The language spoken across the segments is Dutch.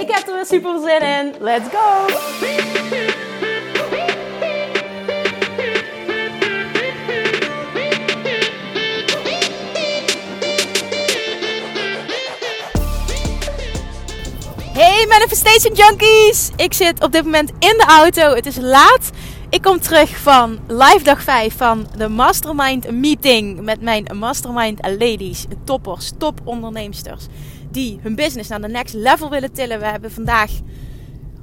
Ik heb er weer super zin in. Let's go! Hey Manifestation Junkies! Ik zit op dit moment in de auto. Het is laat. Ik kom terug van live dag 5 van de Mastermind Meeting met mijn Mastermind Ladies, toppers, toponderneemsters die hun business naar de next level willen tillen. We hebben vandaag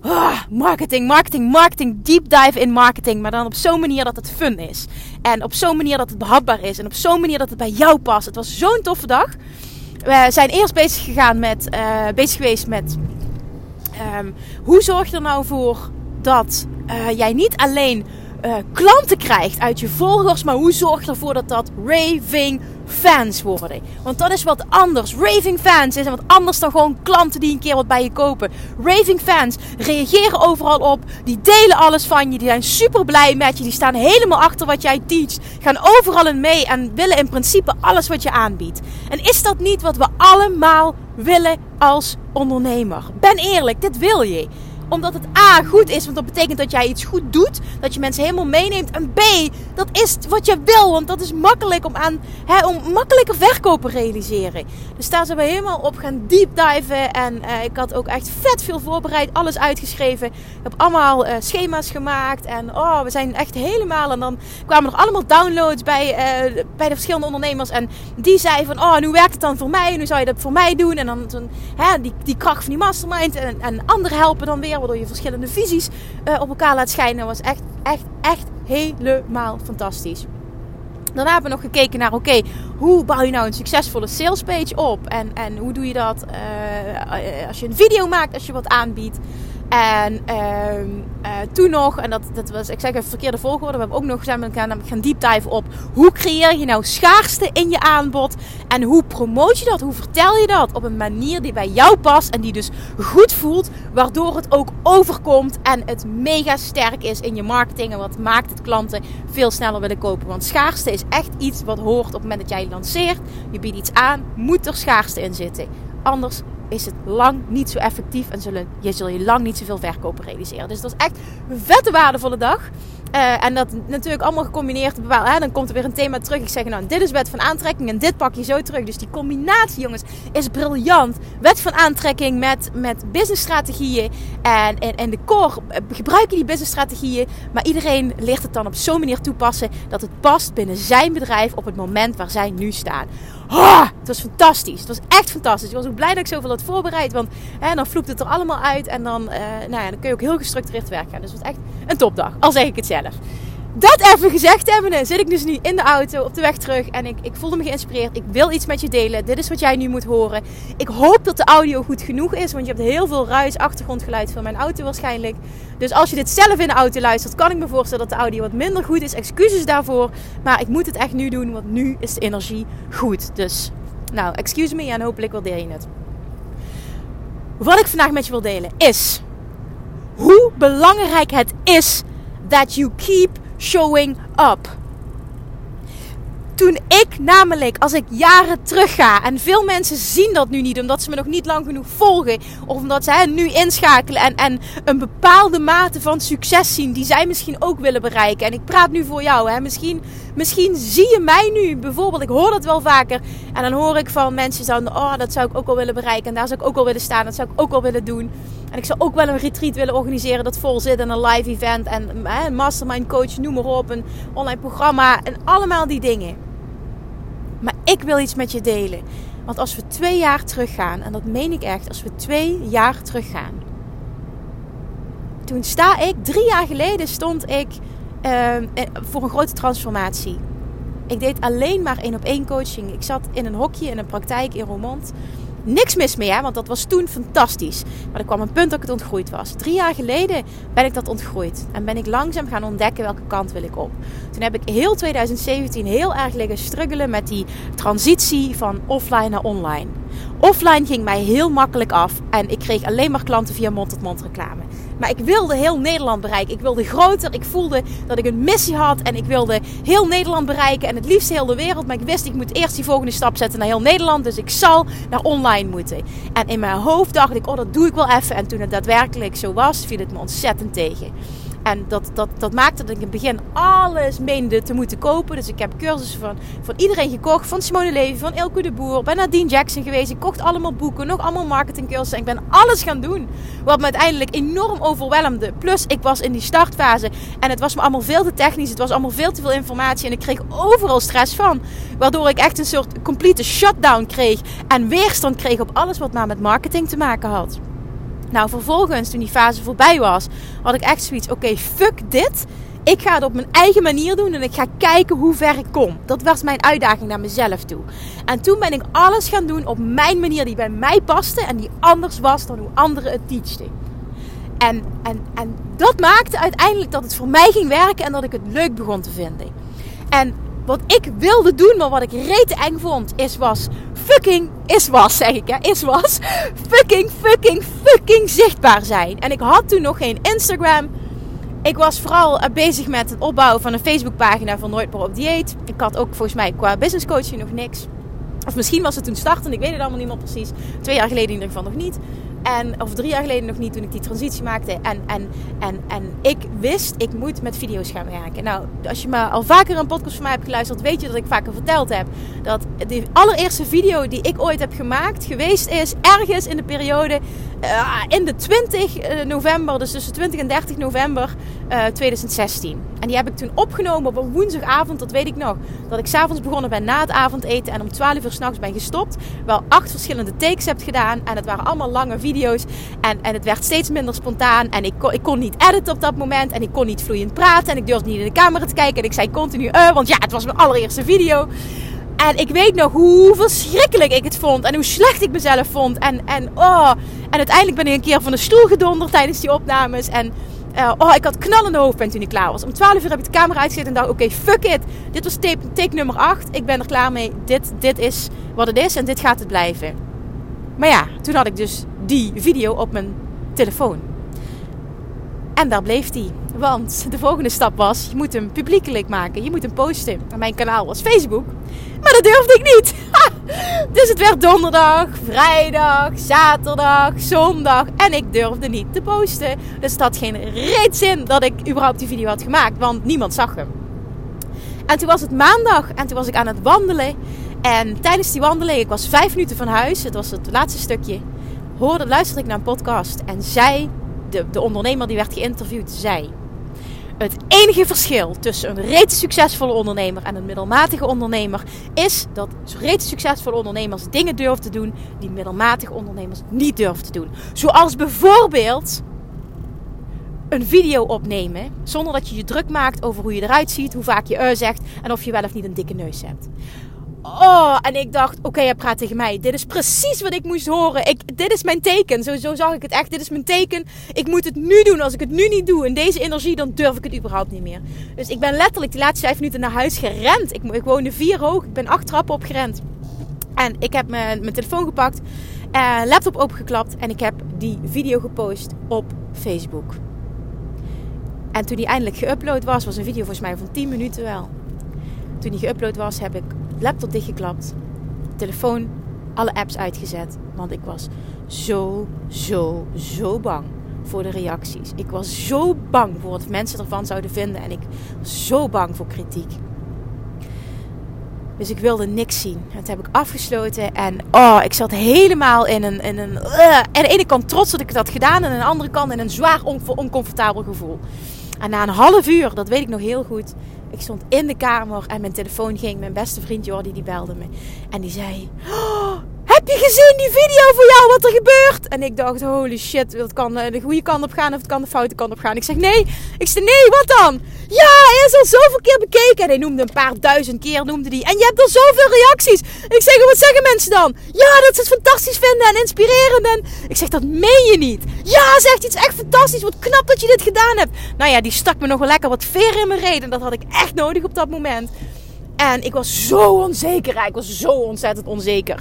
oh, marketing, marketing, marketing, deep dive in marketing, maar dan op zo'n manier dat het fun is. En op zo'n manier dat het behapbaar is en op zo'n manier dat het bij jou past. Het was zo'n toffe dag. We zijn eerst bezig gegaan met, uh, bezig geweest met um, hoe zorg je er nou voor dat uh, jij niet alleen uh, klanten krijgt uit je volgers, maar hoe zorg je ervoor dat dat raving fans worden? Want dat is wat anders. Raving fans is wat anders dan gewoon klanten die een keer wat bij je kopen. Raving fans reageren overal op, die delen alles van je, die zijn super blij met je, die staan helemaal achter wat jij teacht, gaan overal in mee en willen in principe alles wat je aanbiedt. En is dat niet wat we allemaal willen als ondernemer? Ben eerlijk, dit wil je omdat het A goed is, want dat betekent dat jij iets goed doet. Dat je mensen helemaal meeneemt. En B, dat is wat je wil, want dat is makkelijk om aan hè, om makkelijker verkopen realiseren. Dus daar zijn we helemaal op gaan deep diven. En uh, ik had ook echt vet veel voorbereid, alles uitgeschreven. Ik heb allemaal uh, schema's gemaakt. En oh, we zijn echt helemaal. En dan kwamen er allemaal downloads bij, uh, bij de verschillende ondernemers. En die zeiden van, oh, nu werkt het dan voor mij. Nu zou je dat voor mij doen. En dan, dan hè, die, die kracht van die mastermind. En, en anderen helpen dan weer waardoor je verschillende visies uh, op elkaar laat schijnen. was echt, echt, echt helemaal fantastisch. Daarna hebben we nog gekeken naar, oké, hoe bouw je nou een succesvolle salespage op? En, en hoe doe je dat uh, als je een video maakt, als je wat aanbiedt? En uh, uh, toen nog, en dat, dat was, ik zeg even verkeerde volgorde, we hebben ook nog samen gaan, gaan deep dive op. Hoe creëer je nou schaarste in je aanbod? En hoe promoot je dat, hoe vertel je dat? Op een manier die bij jou past en die dus goed voelt, waardoor het ook overkomt en het mega sterk is in je marketing en wat maakt het klanten veel sneller willen kopen. Want schaarste is echt iets wat hoort op het moment dat jij lanceert, je biedt iets aan, moet er schaarste in zitten. Anders is het lang niet zo effectief en zullen, je zul je lang niet zoveel verkopen realiseren. Dus dat is echt een vette waardevolle dag. Uh, en dat natuurlijk allemaal gecombineerd. Hè, dan komt er weer een thema terug. Ik zeg nou, dit is wet van aantrekking en dit pak je zo terug. Dus die combinatie, jongens, is briljant. Wet van aantrekking met, met businessstrategieën. En, en, en de core eh, gebruiken die businessstrategieën. Maar iedereen leert het dan op zo'n manier toepassen dat het past binnen zijn bedrijf op het moment waar zij nu staan. Oh, het was fantastisch. Het was echt fantastisch. Ik was ook blij dat ik zoveel had voorbereid. Want hè, dan vloept het er allemaal uit. En dan, uh, nou ja, dan kun je ook heel gestructureerd werken. Dus het was echt een topdag. Al zeg ik het zelf dat even gezegd hebben, zit ik dus nu in de auto op de weg terug. En ik, ik voelde me geïnspireerd. Ik wil iets met je delen. Dit is wat jij nu moet horen. Ik hoop dat de audio goed genoeg is. Want je hebt heel veel ruis, achtergrondgeluid van mijn auto waarschijnlijk. Dus als je dit zelf in de auto luistert, kan ik me voorstellen dat de audio wat minder goed is. Excuses daarvoor. Maar ik moet het echt nu doen, want nu is de energie goed. Dus, nou, excuse me en hopelijk waardeer je het. Wat ik vandaag met je wil delen is hoe belangrijk het is that you keep showing up. Toen ik namelijk, als ik jaren terug ga, en veel mensen zien dat nu niet, omdat ze me nog niet lang genoeg volgen, of omdat zij nu inschakelen en, en een bepaalde mate van succes zien die zij misschien ook willen bereiken. En ik praat nu voor jou, hè. Misschien, misschien zie je mij nu, bijvoorbeeld, ik hoor dat wel vaker, en dan hoor ik van mensen dan, oh, dat zou ik ook wel willen bereiken, en daar zou ik ook wel willen staan, dat zou ik ook wel willen doen. En ik zou ook wel een retreat willen organiseren dat vol zit en een live event en een mastermind coach, noem maar op, een online programma en allemaal die dingen. Maar ik wil iets met je delen. Want als we twee jaar teruggaan, en dat meen ik echt, als we twee jaar teruggaan. Toen sta ik, drie jaar geleden stond ik uh, voor een grote transformatie. Ik deed alleen maar één op één coaching. Ik zat in een hokje in een praktijk in Roermond. Niks mis mee, hè, want dat was toen fantastisch. Maar er kwam een punt dat ik het ontgroeid was. Drie jaar geleden ben ik dat ontgroeid. En ben ik langzaam gaan ontdekken welke kant wil ik op. Toen heb ik heel 2017 heel erg liggen struggelen met die transitie van offline naar online. Offline ging mij heel makkelijk af. En ik kreeg alleen maar klanten via mond-tot-mond reclame. Maar ik wilde heel Nederland bereiken. Ik wilde groter. Ik voelde dat ik een missie had. En ik wilde heel Nederland bereiken. En het liefst heel de wereld. Maar ik wist, ik moet eerst die volgende stap zetten naar heel Nederland. Dus ik zal naar online moeten. En in mijn hoofd dacht ik, oh dat doe ik wel even. En toen het daadwerkelijk zo was, viel het me ontzettend tegen. En dat, dat, dat maakte dat ik in het begin alles meende te moeten kopen. Dus ik heb cursussen van, van iedereen gekocht. Van Simone Levy, van Elke de Boer. Ben Dean Jackson geweest. Ik kocht allemaal boeken. Nog allemaal marketingcursussen. Ik ben alles gaan doen. Wat me uiteindelijk enorm overweldigde. Plus ik was in die startfase. En het was me allemaal veel te technisch. Het was allemaal veel te veel informatie. En ik kreeg overal stress van. Waardoor ik echt een soort complete shutdown kreeg. En weerstand kreeg op alles wat maar met marketing te maken had. Nou, vervolgens, toen die fase voorbij was, had ik echt zoiets: oké, fuck dit. Ik ga het op mijn eigen manier doen en ik ga kijken hoe ver ik kom. Dat was mijn uitdaging naar mezelf toe. En toen ben ik alles gaan doen op mijn manier die bij mij paste en die anders was dan hoe anderen het teachten. En, en, en dat maakte uiteindelijk dat het voor mij ging werken en dat ik het leuk begon te vinden. En wat ik wilde doen, maar wat ik reet eng vond, is was fucking, is was zeg ik hè, is was fucking, fucking, fucking zichtbaar zijn. En ik had toen nog geen Instagram. Ik was vooral eh, bezig met het opbouwen van een Facebookpagina van Nooit meer op dieet. Ik had ook volgens mij qua business coaching nog niks. Of misschien was het toen startend, ik weet het allemaal niet meer precies. Twee jaar geleden in ieder geval nog niet. En, of drie jaar geleden nog niet toen ik die transitie maakte. En, en, en, en ik wist, ik moet met video's gaan werken. Nou, als je me al vaker een podcast van mij hebt geluisterd, weet je dat ik vaker verteld heb. Dat de allereerste video die ik ooit heb gemaakt geweest is ergens in de periode uh, in de 20 eh, november, dus tussen 20 en 30 november uh, eh, 2016. En die heb ik toen opgenomen op een woensdagavond, dat weet ik nog. Dat ik s'avonds begonnen ben na het avondeten en om 12 uur s'nachts ben gestopt. Wel acht verschillende takes heb gedaan en het waren allemaal lange video's. En, en het werd steeds minder spontaan en ik kon, ik kon niet editen op dat moment en ik kon niet vloeiend praten en ik durfde niet in de camera te kijken. En ik zei continu, want ja, het was mijn allereerste video. En ik weet nog hoe verschrikkelijk ik het vond. En hoe slecht ik mezelf vond. En, en, oh. en uiteindelijk ben ik een keer van de stoel gedonderd tijdens die opnames. En uh, oh, ik had knallende hoofdpijn toen ik klaar was. Om 12 uur heb ik de camera uitgezet en dacht: oké, fuck it. Dit was take, take nummer 8. Ik ben er klaar mee. Dit, dit is wat het is en dit gaat het blijven. Maar ja, toen had ik dus die video op mijn telefoon. En daar bleef die. Want de volgende stap was: je moet hem publiekelijk maken. Je moet hem posten. En mijn kanaal was Facebook. Maar dat durfde ik niet. dus het werd donderdag, vrijdag, zaterdag, zondag. En ik durfde niet te posten. Dus het had geen reet zin dat ik überhaupt die video had gemaakt. Want niemand zag hem. En toen was het maandag. En toen was ik aan het wandelen. En tijdens die wandeling, ik was vijf minuten van huis. Het was het laatste stukje. Hoorde, luisterde ik naar een podcast. En zij, de, de ondernemer die werd geïnterviewd, zei... Het enige verschil tussen een reeds succesvolle ondernemer en een middelmatige ondernemer is dat reeds succesvolle ondernemers dingen durven te doen die middelmatige ondernemers niet durven te doen. Zoals bijvoorbeeld een video opnemen zonder dat je je druk maakt over hoe je eruit ziet, hoe vaak je uh zegt en of je wel of niet een dikke neus hebt. Oh, en ik dacht, oké, okay, hij praat tegen mij. Dit is precies wat ik moest horen. Ik, dit is mijn teken. Zo, zo zag ik het echt. Dit is mijn teken. Ik moet het nu doen. Als ik het nu niet doe in deze energie, dan durf ik het überhaupt niet meer. Dus ik ben letterlijk die laatste vijf minuten naar huis gerend. Ik, ik woonde vier hoog. Ik ben acht trappen opgerend. En ik heb mijn, mijn telefoon gepakt, uh, laptop opgeklapt en ik heb die video gepost op Facebook. En toen die eindelijk geüpload was, was een video volgens mij van 10 minuten wel. Toen die geüpload was, heb ik laptop dichtgeklapt, telefoon, alle apps uitgezet. Want ik was zo, zo, zo bang voor de reacties. Ik was zo bang voor wat mensen ervan zouden vinden. En ik was zo bang voor kritiek. Dus ik wilde niks zien. Dat heb ik afgesloten. En oh, ik zat helemaal in een. In een uh, aan de ene kant trots dat ik het had gedaan. En aan de andere kant in een zwaar oncomfortabel gevoel. En na een half uur, dat weet ik nog heel goed, ik stond in de kamer en mijn telefoon ging. Mijn beste vriend Jordi die belde me. En die zei... Oh, heb je gezien die video voor jou wat er gebeurt? En ik dacht, holy shit, het kan de goede kant op gaan of het kan de foute kant op gaan. Ik zeg, nee. Ik zeg, nee, wat dan? Ja, hij is al zoveel keer bekeken. En hij noemde een paar duizend keer, noemde die. En je hebt al zoveel reacties. ik zeg, wat zeggen mensen dan? Ja, dat ze het fantastisch vinden en inspirerend. En ik zeg, dat meen je niet. Ja, zegt is echt fantastisch. Wat knap dat je dit gedaan hebt. Nou ja, die stak me nog wel lekker wat veer in mijn reden. Dat had ik echt nodig op dat moment. En ik was zo onzeker. Ik was zo ontzettend onzeker.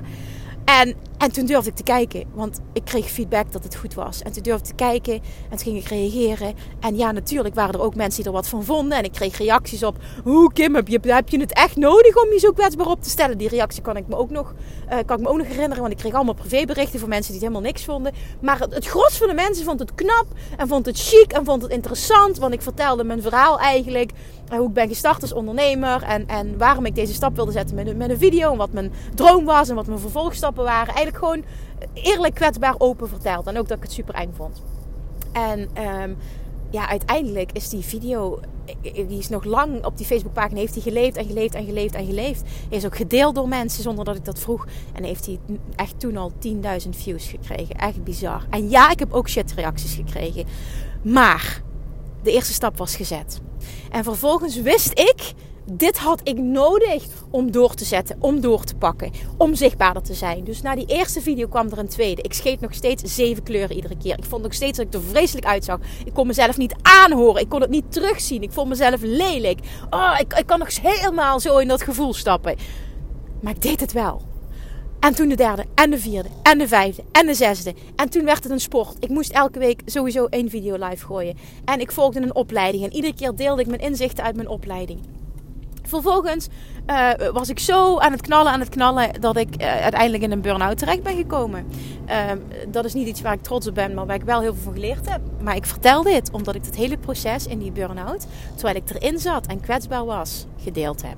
En, en toen durfde ik te kijken, want ik kreeg feedback dat het goed was. En toen durfde ik te kijken en toen ging ik reageren. En ja, natuurlijk waren er ook mensen die er wat van vonden. En ik kreeg reacties op, hoe Kim, heb je, heb je het echt nodig om je zo kwetsbaar op te stellen? Die reactie kan ik me ook nog, uh, kan ik me ook nog herinneren, want ik kreeg allemaal privéberichten van mensen die het helemaal niks vonden. Maar het, gros van de mensen vond het knap en vond het chic en vond het interessant. Want ik vertelde mijn verhaal eigenlijk hoe ik ben gestart als ondernemer. En, en waarom ik deze stap wilde zetten met, met een video. En wat mijn droom was en wat mijn vervolgstappen waren. Eigenlijk gewoon eerlijk, kwetsbaar, open verteld. En ook dat ik het super eng vond. En um, ja, uiteindelijk is die video, die is nog lang op die Facebookpagina, heeft hij geleefd en geleefd en geleefd en geleefd. Is ook gedeeld door mensen zonder dat ik dat vroeg. En heeft hij echt toen al 10.000 views gekregen. Echt bizar. En ja, ik heb ook shit reacties gekregen. Maar de eerste stap was gezet. En vervolgens wist ik, dit had ik nodig om door te zetten, om door te pakken, om zichtbaarder te zijn. Dus na die eerste video kwam er een tweede. Ik scheet nog steeds zeven kleuren iedere keer. Ik vond nog steeds dat ik er vreselijk uitzag. Ik kon mezelf niet aanhoren. Ik kon het niet terugzien. Ik vond mezelf lelijk. Oh, ik, ik kan nog helemaal zo in dat gevoel stappen. Maar ik deed het wel. En toen de derde, en de vierde, en de vijfde, en de zesde. En toen werd het een sport. Ik moest elke week sowieso één video live gooien. En ik volgde een opleiding. En iedere keer deelde ik mijn inzichten uit mijn opleiding. Vervolgens uh, was ik zo aan het knallen, aan het knallen, dat ik uh, uiteindelijk in een burn-out terecht ben gekomen. Uh, dat is niet iets waar ik trots op ben, maar waar ik wel heel veel van geleerd heb. Maar ik vertel dit omdat ik het hele proces in die burn-out, terwijl ik erin zat en kwetsbaar was, gedeeld heb.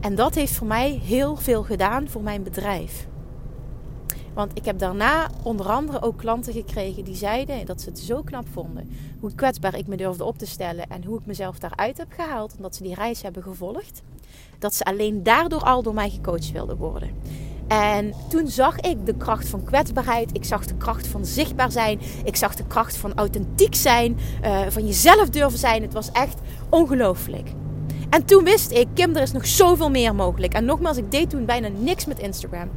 En dat heeft voor mij heel veel gedaan voor mijn bedrijf. Want ik heb daarna onder andere ook klanten gekregen die zeiden dat ze het zo knap vonden. Hoe kwetsbaar ik me durfde op te stellen en hoe ik mezelf daaruit heb gehaald. Omdat ze die reis hebben gevolgd. Dat ze alleen daardoor al door mij gecoacht wilden worden. En toen zag ik de kracht van kwetsbaarheid. Ik zag de kracht van zichtbaar zijn. Ik zag de kracht van authentiek zijn. Uh, van jezelf durven zijn. Het was echt ongelooflijk. En toen wist ik, Kim, er is nog zoveel meer mogelijk. En nogmaals, ik deed toen bijna niks met Instagram.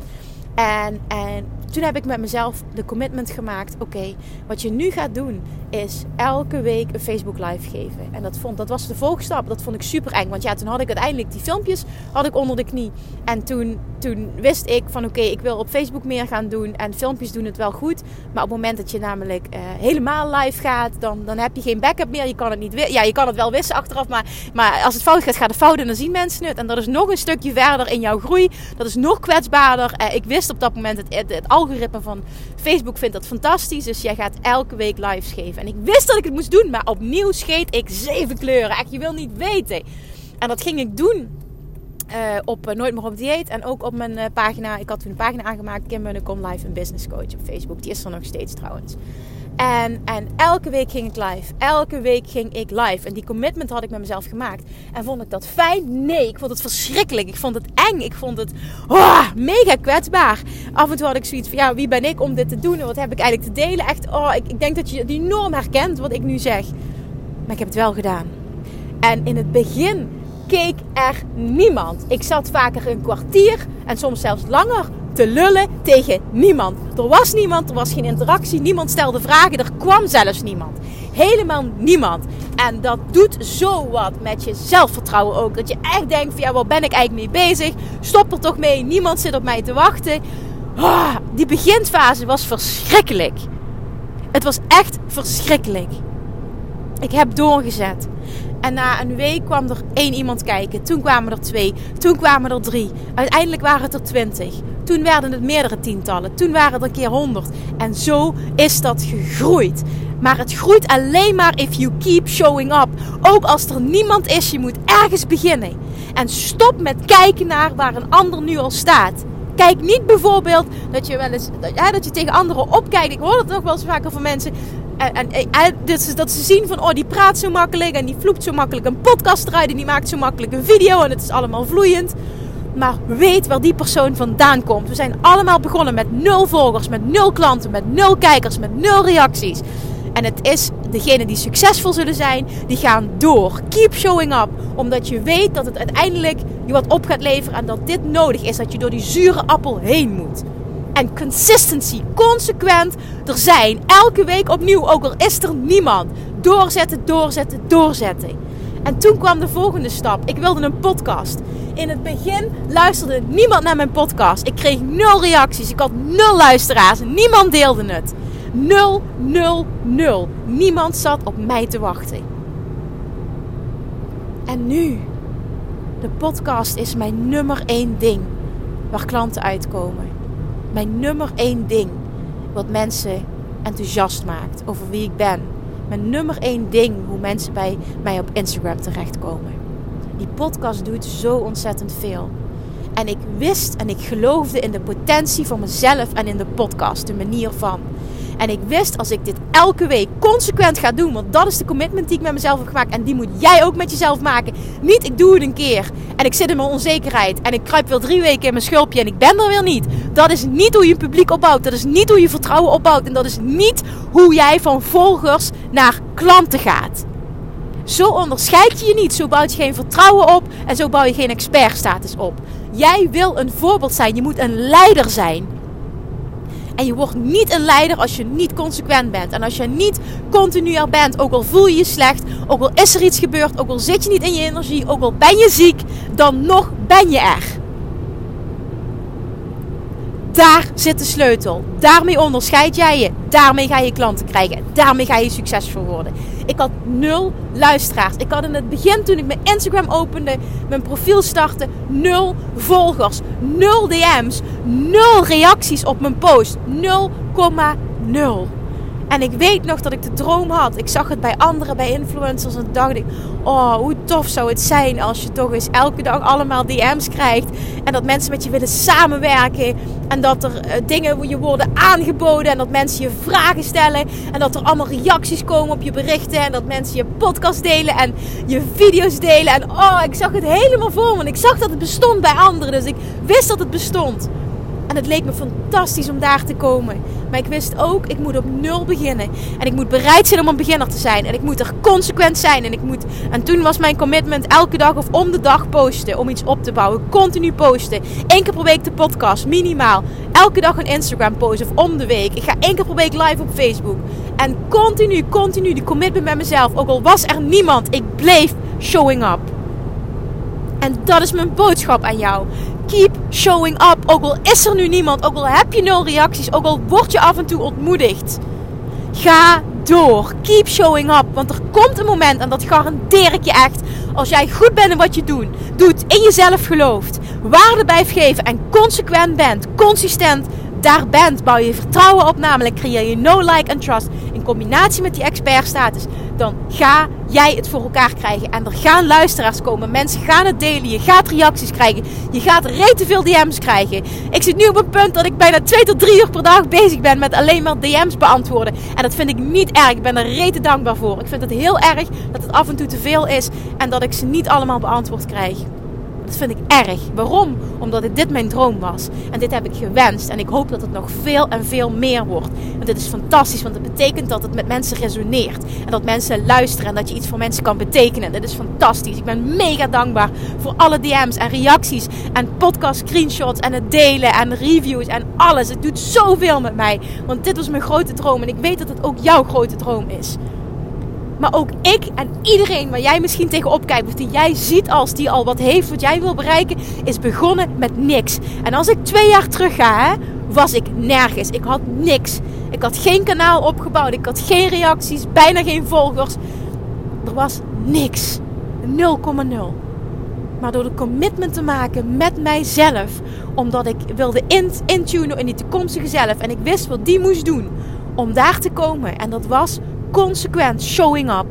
En, en toen heb ik met mezelf de commitment gemaakt: oké, wat je nu gaat doen is elke week een Facebook live geven. En dat, vond, dat was de volgstap. Dat vond ik super eng. Want ja, toen had ik uiteindelijk die filmpjes had ik onder de knie. En toen, toen wist ik van oké, ik wil op Facebook meer gaan doen. En filmpjes doen het wel goed. Maar op het moment dat je namelijk uh, helemaal live gaat, dan, dan heb je geen backup meer. Je kan het niet Ja, je kan het wel wissen achteraf. Maar, maar als het fout gaat, gaat het fout. En dan zien mensen het. En dat is nog een stukje verder in jouw groei. Dat is nog kwetsbaarder. Uh, ik wist op dat moment het, het, het algoritme van Facebook vindt dat fantastisch. Dus jij gaat elke week lives geven. En ik wist dat ik het moest doen, maar opnieuw scheet ik zeven kleuren. Echt, je wil niet weten. En dat ging ik doen uh, op uh, Nooit meer op dieet. En ook op mijn uh, pagina. Ik had toen een pagina aangemaakt. Kim Munnekom Live een Business Coach op Facebook. Die is er nog steeds trouwens. En, en elke week ging ik live. Elke week ging ik live. En die commitment had ik met mezelf gemaakt. En vond ik dat fijn? Nee, ik vond het verschrikkelijk. Ik vond het eng. Ik vond het oh, mega kwetsbaar. Af en toe had ik zoiets van, ja, wie ben ik om dit te doen? En wat heb ik eigenlijk te delen? Echt, oh, ik, ik denk dat je die norm herkent wat ik nu zeg. Maar ik heb het wel gedaan. En in het begin keek er niemand. Ik zat vaker een kwartier en soms zelfs langer te lullen tegen niemand. Er was niemand, er was geen interactie, niemand stelde vragen, er kwam zelfs niemand. Helemaal niemand. En dat doet zo wat met je zelfvertrouwen ook. Dat je echt denkt van ja, waar ben ik eigenlijk mee bezig? Stop er toch mee, niemand zit op mij te wachten. Oh, die beginfase was verschrikkelijk. Het was echt verschrikkelijk. Ik heb doorgezet. En na een week kwam er één iemand kijken. Toen kwamen er twee. Toen kwamen er drie. Uiteindelijk waren het er twintig. Toen werden het meerdere tientallen. Toen waren het er keer honderd. En zo is dat gegroeid. Maar het groeit alleen maar if you keep showing up. Ook als er niemand is, je moet ergens beginnen. En stop met kijken naar waar een ander nu al staat. Kijk niet bijvoorbeeld dat je wel eens ja, dat je tegen anderen opkijkt. Ik hoor het nog wel eens vaker van mensen. En, en, en dus dat ze zien van, oh, die praat zo makkelijk en die vloept zo makkelijk een podcast eruit en die maakt zo makkelijk een video en het is allemaal vloeiend. Maar weet waar die persoon vandaan komt. We zijn allemaal begonnen met nul volgers, met nul klanten, met nul kijkers, met nul reacties. En het is degene die succesvol zullen zijn, die gaan door. Keep showing up. Omdat je weet dat het uiteindelijk je wat op gaat leveren. En dat dit nodig is. Dat je door die zure appel heen moet. En consistency, consequent er zijn. Elke week opnieuw, ook al is er niemand. Doorzetten, doorzetten, doorzetten. En toen kwam de volgende stap. Ik wilde een podcast. In het begin luisterde niemand naar mijn podcast. Ik kreeg nul reacties. Ik had nul luisteraars. Niemand deelde het. Nul, nul, nul. Niemand zat op mij te wachten. En nu, de podcast is mijn nummer één ding waar klanten uitkomen. Mijn nummer één ding wat mensen enthousiast maakt over wie ik ben. Mijn nummer één ding hoe mensen bij mij op Instagram terechtkomen. Die podcast doet zo ontzettend veel. En ik wist en ik geloofde in de potentie van mezelf en in de podcast, de manier van. En ik wist als ik dit elke week consequent ga doen, want dat is de commitment die ik met mezelf heb gemaakt. En die moet jij ook met jezelf maken. Niet ik doe het een keer en ik zit in mijn onzekerheid en ik kruip wel drie weken in mijn schulpje en ik ben er weer niet. Dat is niet hoe je een publiek opbouwt. Dat is niet hoe je vertrouwen opbouwt. En dat is niet hoe jij van volgers naar klanten gaat. Zo onderscheid je je niet. Zo bouw je geen vertrouwen op en zo bouw je geen expertstatus op. Jij wil een voorbeeld zijn. Je moet een leider zijn. En je wordt niet een leider als je niet consequent bent. En als je niet continu er bent, ook al voel je je slecht, ook al is er iets gebeurd, ook al zit je niet in je energie, ook al ben je ziek, dan nog ben je er. Daar zit de sleutel. Daarmee onderscheid jij je. Daarmee ga je klanten krijgen. Daarmee ga je succesvol worden. Ik had nul luisteraars. Ik had in het begin, toen ik mijn Instagram opende, mijn profiel startte, nul volgers, nul DM's, nul reacties op mijn post. 0,0. En ik weet nog dat ik de droom had. Ik zag het bij anderen, bij influencers. En dacht ik, oh, hoe tof zou het zijn als je toch eens elke dag allemaal DM's krijgt. En dat mensen met je willen samenwerken. En dat er uh, dingen je worden aangeboden. En dat mensen je vragen stellen. En dat er allemaal reacties komen op je berichten. En dat mensen je podcast delen en je video's delen. En oh, ik zag het helemaal voor me. Ik zag dat het bestond bij anderen. Dus ik wist dat het bestond. En het leek me fantastisch om daar te komen. Maar ik wist ook, ik moet op nul beginnen. En ik moet bereid zijn om een beginner te zijn. En ik moet er consequent zijn. En, ik moet... en toen was mijn commitment elke dag of om de dag posten. Om iets op te bouwen. Continu posten. Eén keer per week de podcast, minimaal. Elke dag een Instagram post of om de week. Ik ga één keer per week live op Facebook. En continu, continu die commitment met mezelf. Ook al was er niemand, ik bleef showing up. En dat is mijn boodschap aan jou. Keep showing up. Ook al is er nu niemand, ook al heb je nul reacties, ook al word je af en toe ontmoedigd. Ga door. Keep showing up. Want er komt een moment, en dat garandeer ik je echt. Als jij goed bent in wat je doet, doet, in jezelf gelooft, waarde blijft geven en consequent bent, consistent daar bent, bouw je vertrouwen op, namelijk creëer je no like en trust in combinatie met die expertstatus, dan ga jij het voor elkaar krijgen. En er gaan luisteraars komen, mensen gaan het delen, je gaat reacties krijgen, je gaat rete veel DM's krijgen. Ik zit nu op een punt dat ik bijna 2 tot 3 uur per dag bezig ben met alleen maar DM's beantwoorden. En dat vind ik niet erg, ik ben er rete dankbaar voor. Ik vind het heel erg dat het af en toe te veel is en dat ik ze niet allemaal beantwoord krijg. Dat vind ik erg. Waarom? Omdat dit mijn droom was. En dit heb ik gewenst. En ik hoop dat het nog veel en veel meer wordt. En dit is fantastisch, want het betekent dat het met mensen resoneert. En dat mensen luisteren en dat je iets voor mensen kan betekenen. Dit is fantastisch. Ik ben mega dankbaar voor alle DM's en reacties. En podcast screenshots en het delen en reviews en alles. Het doet zoveel met mij. Want dit was mijn grote droom. En ik weet dat het ook jouw grote droom is. Maar ook ik en iedereen waar jij misschien tegenop kijkt, of die jij ziet als die al wat heeft wat jij wil bereiken, is begonnen met niks. En als ik twee jaar terug ga, was ik nergens. Ik had niks. Ik had geen kanaal opgebouwd. Ik had geen reacties, bijna geen volgers. Er was niks. 0,0. Maar door de commitment te maken met mijzelf, omdat ik wilde intunen in die toekomstige zelf en ik wist wat die moest doen om daar te komen. En dat was consequent showing up.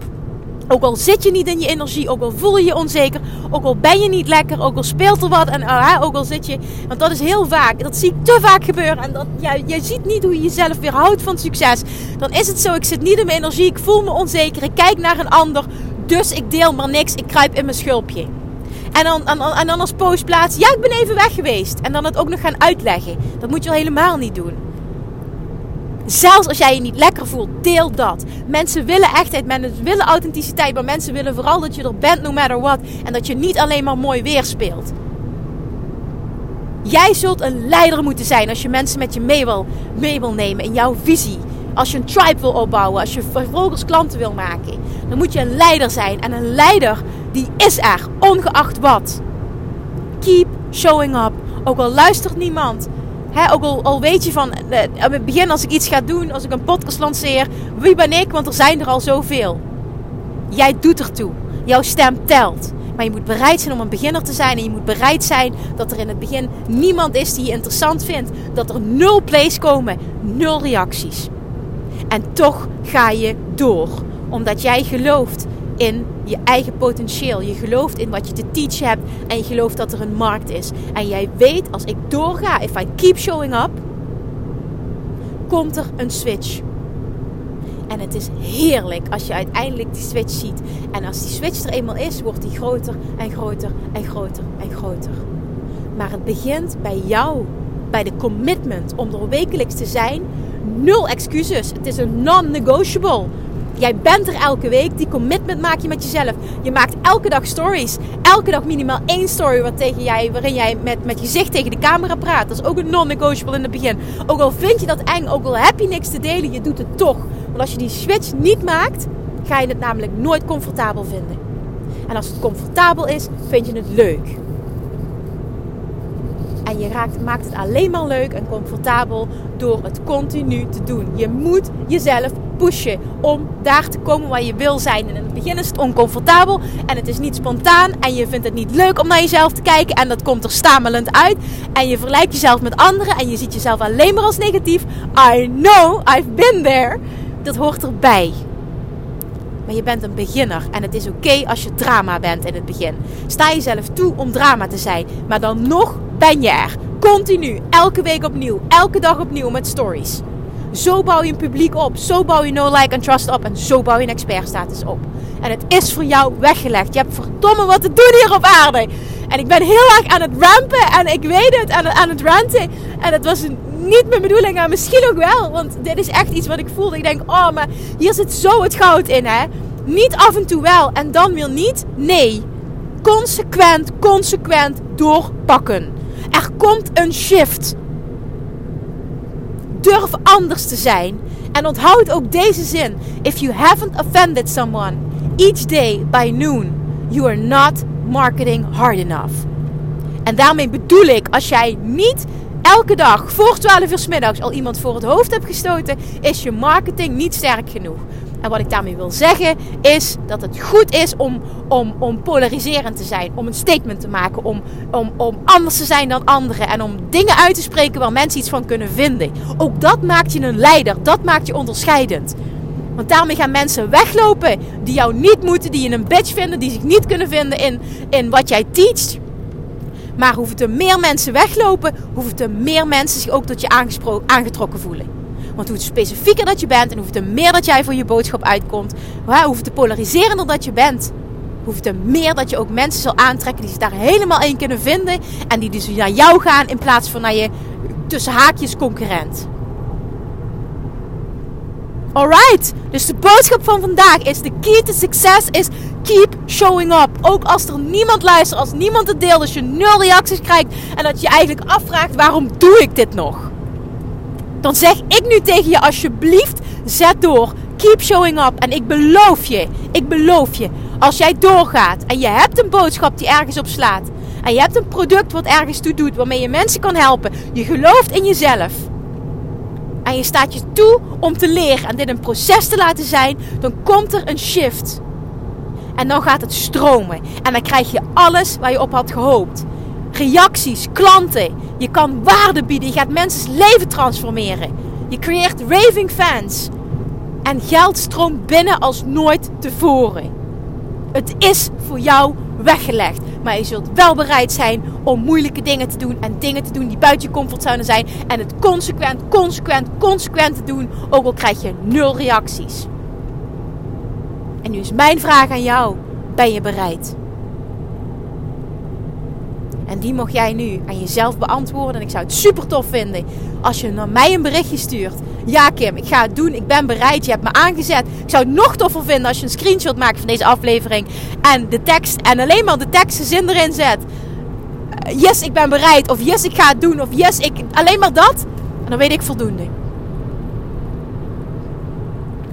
Ook al zit je niet in je energie, ook al voel je je onzeker, ook al ben je niet lekker, ook al speelt er wat en ook al zit je. Want dat is heel vaak, dat zie ik te vaak gebeuren. En dat, ja, je ziet niet hoe je jezelf weerhoudt van succes. Dan is het zo, ik zit niet in mijn energie, ik voel me onzeker, ik kijk naar een ander. Dus ik deel maar niks, ik kruip in mijn schulpje. En dan, en, en dan als post plaatsen, ja ik ben even weg geweest. En dan het ook nog gaan uitleggen. Dat moet je al helemaal niet doen. Zelfs als jij je niet lekker voelt, deel dat. Mensen willen echtheid, mensen willen authenticiteit, maar mensen willen vooral dat je er bent no matter what. En dat je niet alleen maar mooi weerspeelt. Jij zult een leider moeten zijn als je mensen met je mee wil, mee wil nemen in jouw visie. Als je een tribe wil opbouwen, als je vervolgens klanten wil maken, dan moet je een leider zijn. En een leider, die is er, ongeacht wat. Keep showing up. Ook al luistert niemand. Ook al, weet je van, aan het begin als ik iets ga doen, als ik een podcast lanceer, wie ben ik? Want er zijn er al zoveel. Jij doet ertoe. Jouw stem telt. Maar je moet bereid zijn om een beginner te zijn. En je moet bereid zijn dat er in het begin niemand is die je interessant vindt. Dat er nul plays komen, nul reacties. En toch ga je door. Omdat jij gelooft in je eigen potentieel. Je gelooft in wat je te teachen hebt. En je gelooft dat er een markt is. En jij weet, als ik doorga, if I keep showing up, komt er een switch. En het is heerlijk als je uiteindelijk die switch ziet. En als die switch er eenmaal is, wordt die groter en groter en groter en groter. Maar het begint bij jou, bij de commitment om er wekelijks te zijn. Nul excuses. Het is een non-negotiable. Jij bent er elke week. Die commitment maak je met jezelf. Je maakt elke dag stories. Elke dag minimaal één story wat tegen jij, waarin jij met, met je gezicht tegen de camera praat. Dat is ook een non-negotiable in het begin. Ook al vind je dat eng, ook al heb je niks te delen, je doet het toch. Want als je die switch niet maakt, ga je het namelijk nooit comfortabel vinden. En als het comfortabel is, vind je het leuk. En je raakt, maakt het alleen maar leuk en comfortabel door het continu te doen. Je moet jezelf om daar te komen waar je wil zijn. En in het begin is het oncomfortabel en het is niet spontaan en je vindt het niet leuk om naar jezelf te kijken en dat komt er stamelend uit. En je vergelijkt jezelf met anderen en je ziet jezelf alleen maar als negatief. I know, I've been there. Dat hoort erbij. Maar je bent een beginner en het is oké als je drama bent in het begin. Sta jezelf toe om drama te zijn, maar dan nog ben je er. Continu, elke week opnieuw, elke dag opnieuw met stories. Zo bouw je een publiek op. Zo bouw je no like en trust op. En zo bouw je een expertstatus op. En het is voor jou weggelegd. Je hebt verdomme wat te doen hier op aarde. En ik ben heel erg aan het rampen. En ik weet het. Aan, aan het ranten. En het was niet mijn bedoeling. En misschien ook wel. Want dit is echt iets wat ik voelde. Ik denk, oh, maar hier zit zo het goud in, hè. Niet af en toe wel. En dan weer niet. Nee. Consequent, consequent doorpakken. Er komt een shift. Durf anders te zijn. En onthoud ook deze zin. If you haven't offended someone each day by noon, you are not marketing hard enough. En daarmee bedoel ik, als jij niet elke dag voor 12 uur s middags al iemand voor het hoofd hebt gestoten, is je marketing niet sterk genoeg. En wat ik daarmee wil zeggen is dat het goed is om, om, om polariserend te zijn. Om een statement te maken. Om, om, om anders te zijn dan anderen. En om dingen uit te spreken waar mensen iets van kunnen vinden. Ook dat maakt je een leider. Dat maakt je onderscheidend. Want daarmee gaan mensen weglopen die jou niet moeten, die je een bitch vinden, die zich niet kunnen vinden in, in wat jij teacht. Maar hoeveel er meer mensen weglopen, hoeveel er meer mensen zich ook tot je aangetrokken voelen. Want hoe specifieker dat je bent en hoeveel meer dat jij voor je boodschap uitkomt, hoeveel te polariserender dat je bent, hoeveel meer dat je ook mensen zal aantrekken die zich daar helemaal in kunnen vinden en die dus naar jou gaan in plaats van naar je tussen haakjes concurrent. Alright, dus de boodschap van vandaag is: de key to success is keep showing up. Ook als er niemand luistert, als niemand het deelt, als je nul reacties krijgt en dat je eigenlijk afvraagt: waarom doe ik dit nog? Dan zeg ik nu tegen je alsjeblieft, zet door. Keep showing up. En ik beloof je, ik beloof je, als jij doorgaat en je hebt een boodschap die ergens op slaat. En je hebt een product wat ergens toe doet, waarmee je mensen kan helpen. Je gelooft in jezelf. En je staat je toe om te leren en dit een proces te laten zijn. Dan komt er een shift. En dan gaat het stromen. En dan krijg je alles waar je op had gehoopt reacties, klanten. Je kan waarde bieden. Je gaat mensen's leven transformeren. Je creëert raving fans. En geld stroomt binnen als nooit tevoren. Het is voor jou weggelegd. Maar je zult wel bereid zijn om moeilijke dingen te doen. En dingen te doen die buiten je comfortzone zijn. En het consequent, consequent, consequent te doen. Ook al krijg je nul reacties. En nu is mijn vraag aan jou. Ben je bereid? En die mocht jij nu aan jezelf beantwoorden. En ik zou het super tof vinden als je naar mij een berichtje stuurt. Ja, Kim, ik ga het doen. Ik ben bereid. Je hebt me aangezet. Ik zou het nog toffer vinden als je een screenshot maakt van deze aflevering. En de tekst, en alleen maar de tekst zin erin zet. Eh, yes, ik ben bereid. Of yes, ik ga het doen. Of yes, ik. Alleen maar dat. En dan weet ik voldoende.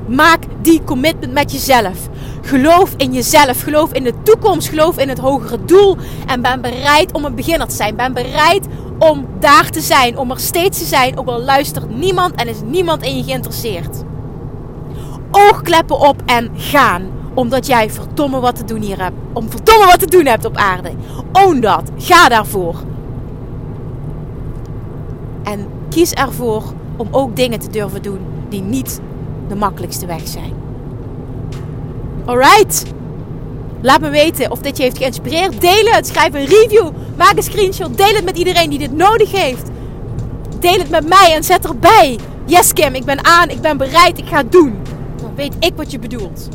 Maak die commitment met jezelf. Geloof in jezelf. Geloof in de toekomst. Geloof in het hogere doel. En ben bereid om een beginner te zijn. Ben bereid om daar te zijn. Om er steeds te zijn. Ook al luistert niemand en is niemand in je geïnteresseerd. Oogkleppen op en gaan. Omdat jij verdomme wat te doen hier hebt. Om verdomme wat te doen hebt op aarde. Own dat. Ga daarvoor. En kies ervoor om ook dingen te durven doen die niet de makkelijkste weg zijn. Alright. Laat me weten of dit je heeft geïnspireerd. Deel het. Schrijf een review. Maak een screenshot. Deel het met iedereen die dit nodig heeft. Deel het met mij en zet erbij. Yes Kim, ik ben aan. Ik ben bereid. Ik ga het doen. Dan weet ik wat je bedoelt.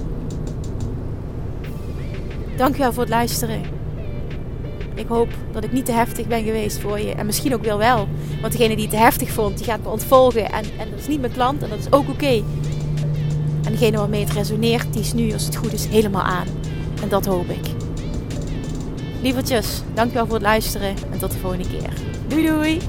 Dankjewel voor het luisteren. Ik hoop dat ik niet te heftig ben geweest voor je. En misschien ook wel wel. Want degene die het te heftig vond, die gaat me ontvolgen. En, en dat is niet mijn klant en dat is ook oké. Degene waarmee het resoneert, die is nu, als het goed is, helemaal aan. En dat hoop ik. Lievertjes, dankjewel voor het luisteren en tot de volgende keer. Doei doei!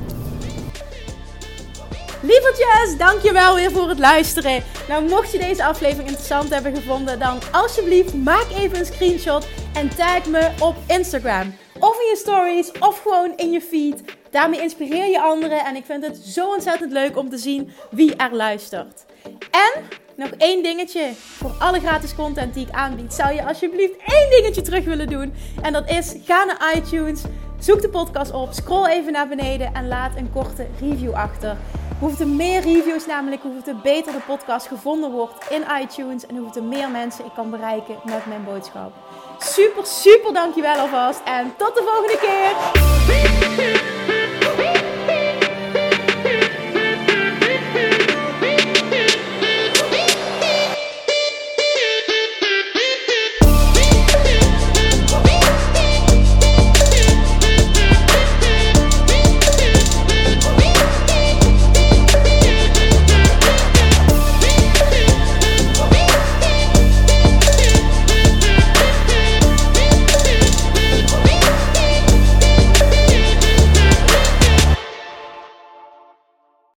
Lievertjes, dankjewel weer voor het luisteren. Nou, mocht je deze aflevering interessant hebben gevonden, dan alsjeblieft maak even een screenshot en tag me op Instagram. Of in je stories, of gewoon in je feed. Daarmee inspireer je anderen en ik vind het zo ontzettend leuk om te zien wie er luistert. En nog één dingetje. Voor alle gratis content die ik aanbied, zou je alsjeblieft één dingetje terug willen doen. En dat is: ga naar iTunes, zoek de podcast op, scroll even naar beneden en laat een korte review achter. Hoeveel meer reviews namelijk, hoeveel beter de podcast gevonden wordt in iTunes en hoeveel meer mensen ik kan bereiken met mijn boodschap. Super, super dankjewel alvast en tot de volgende keer!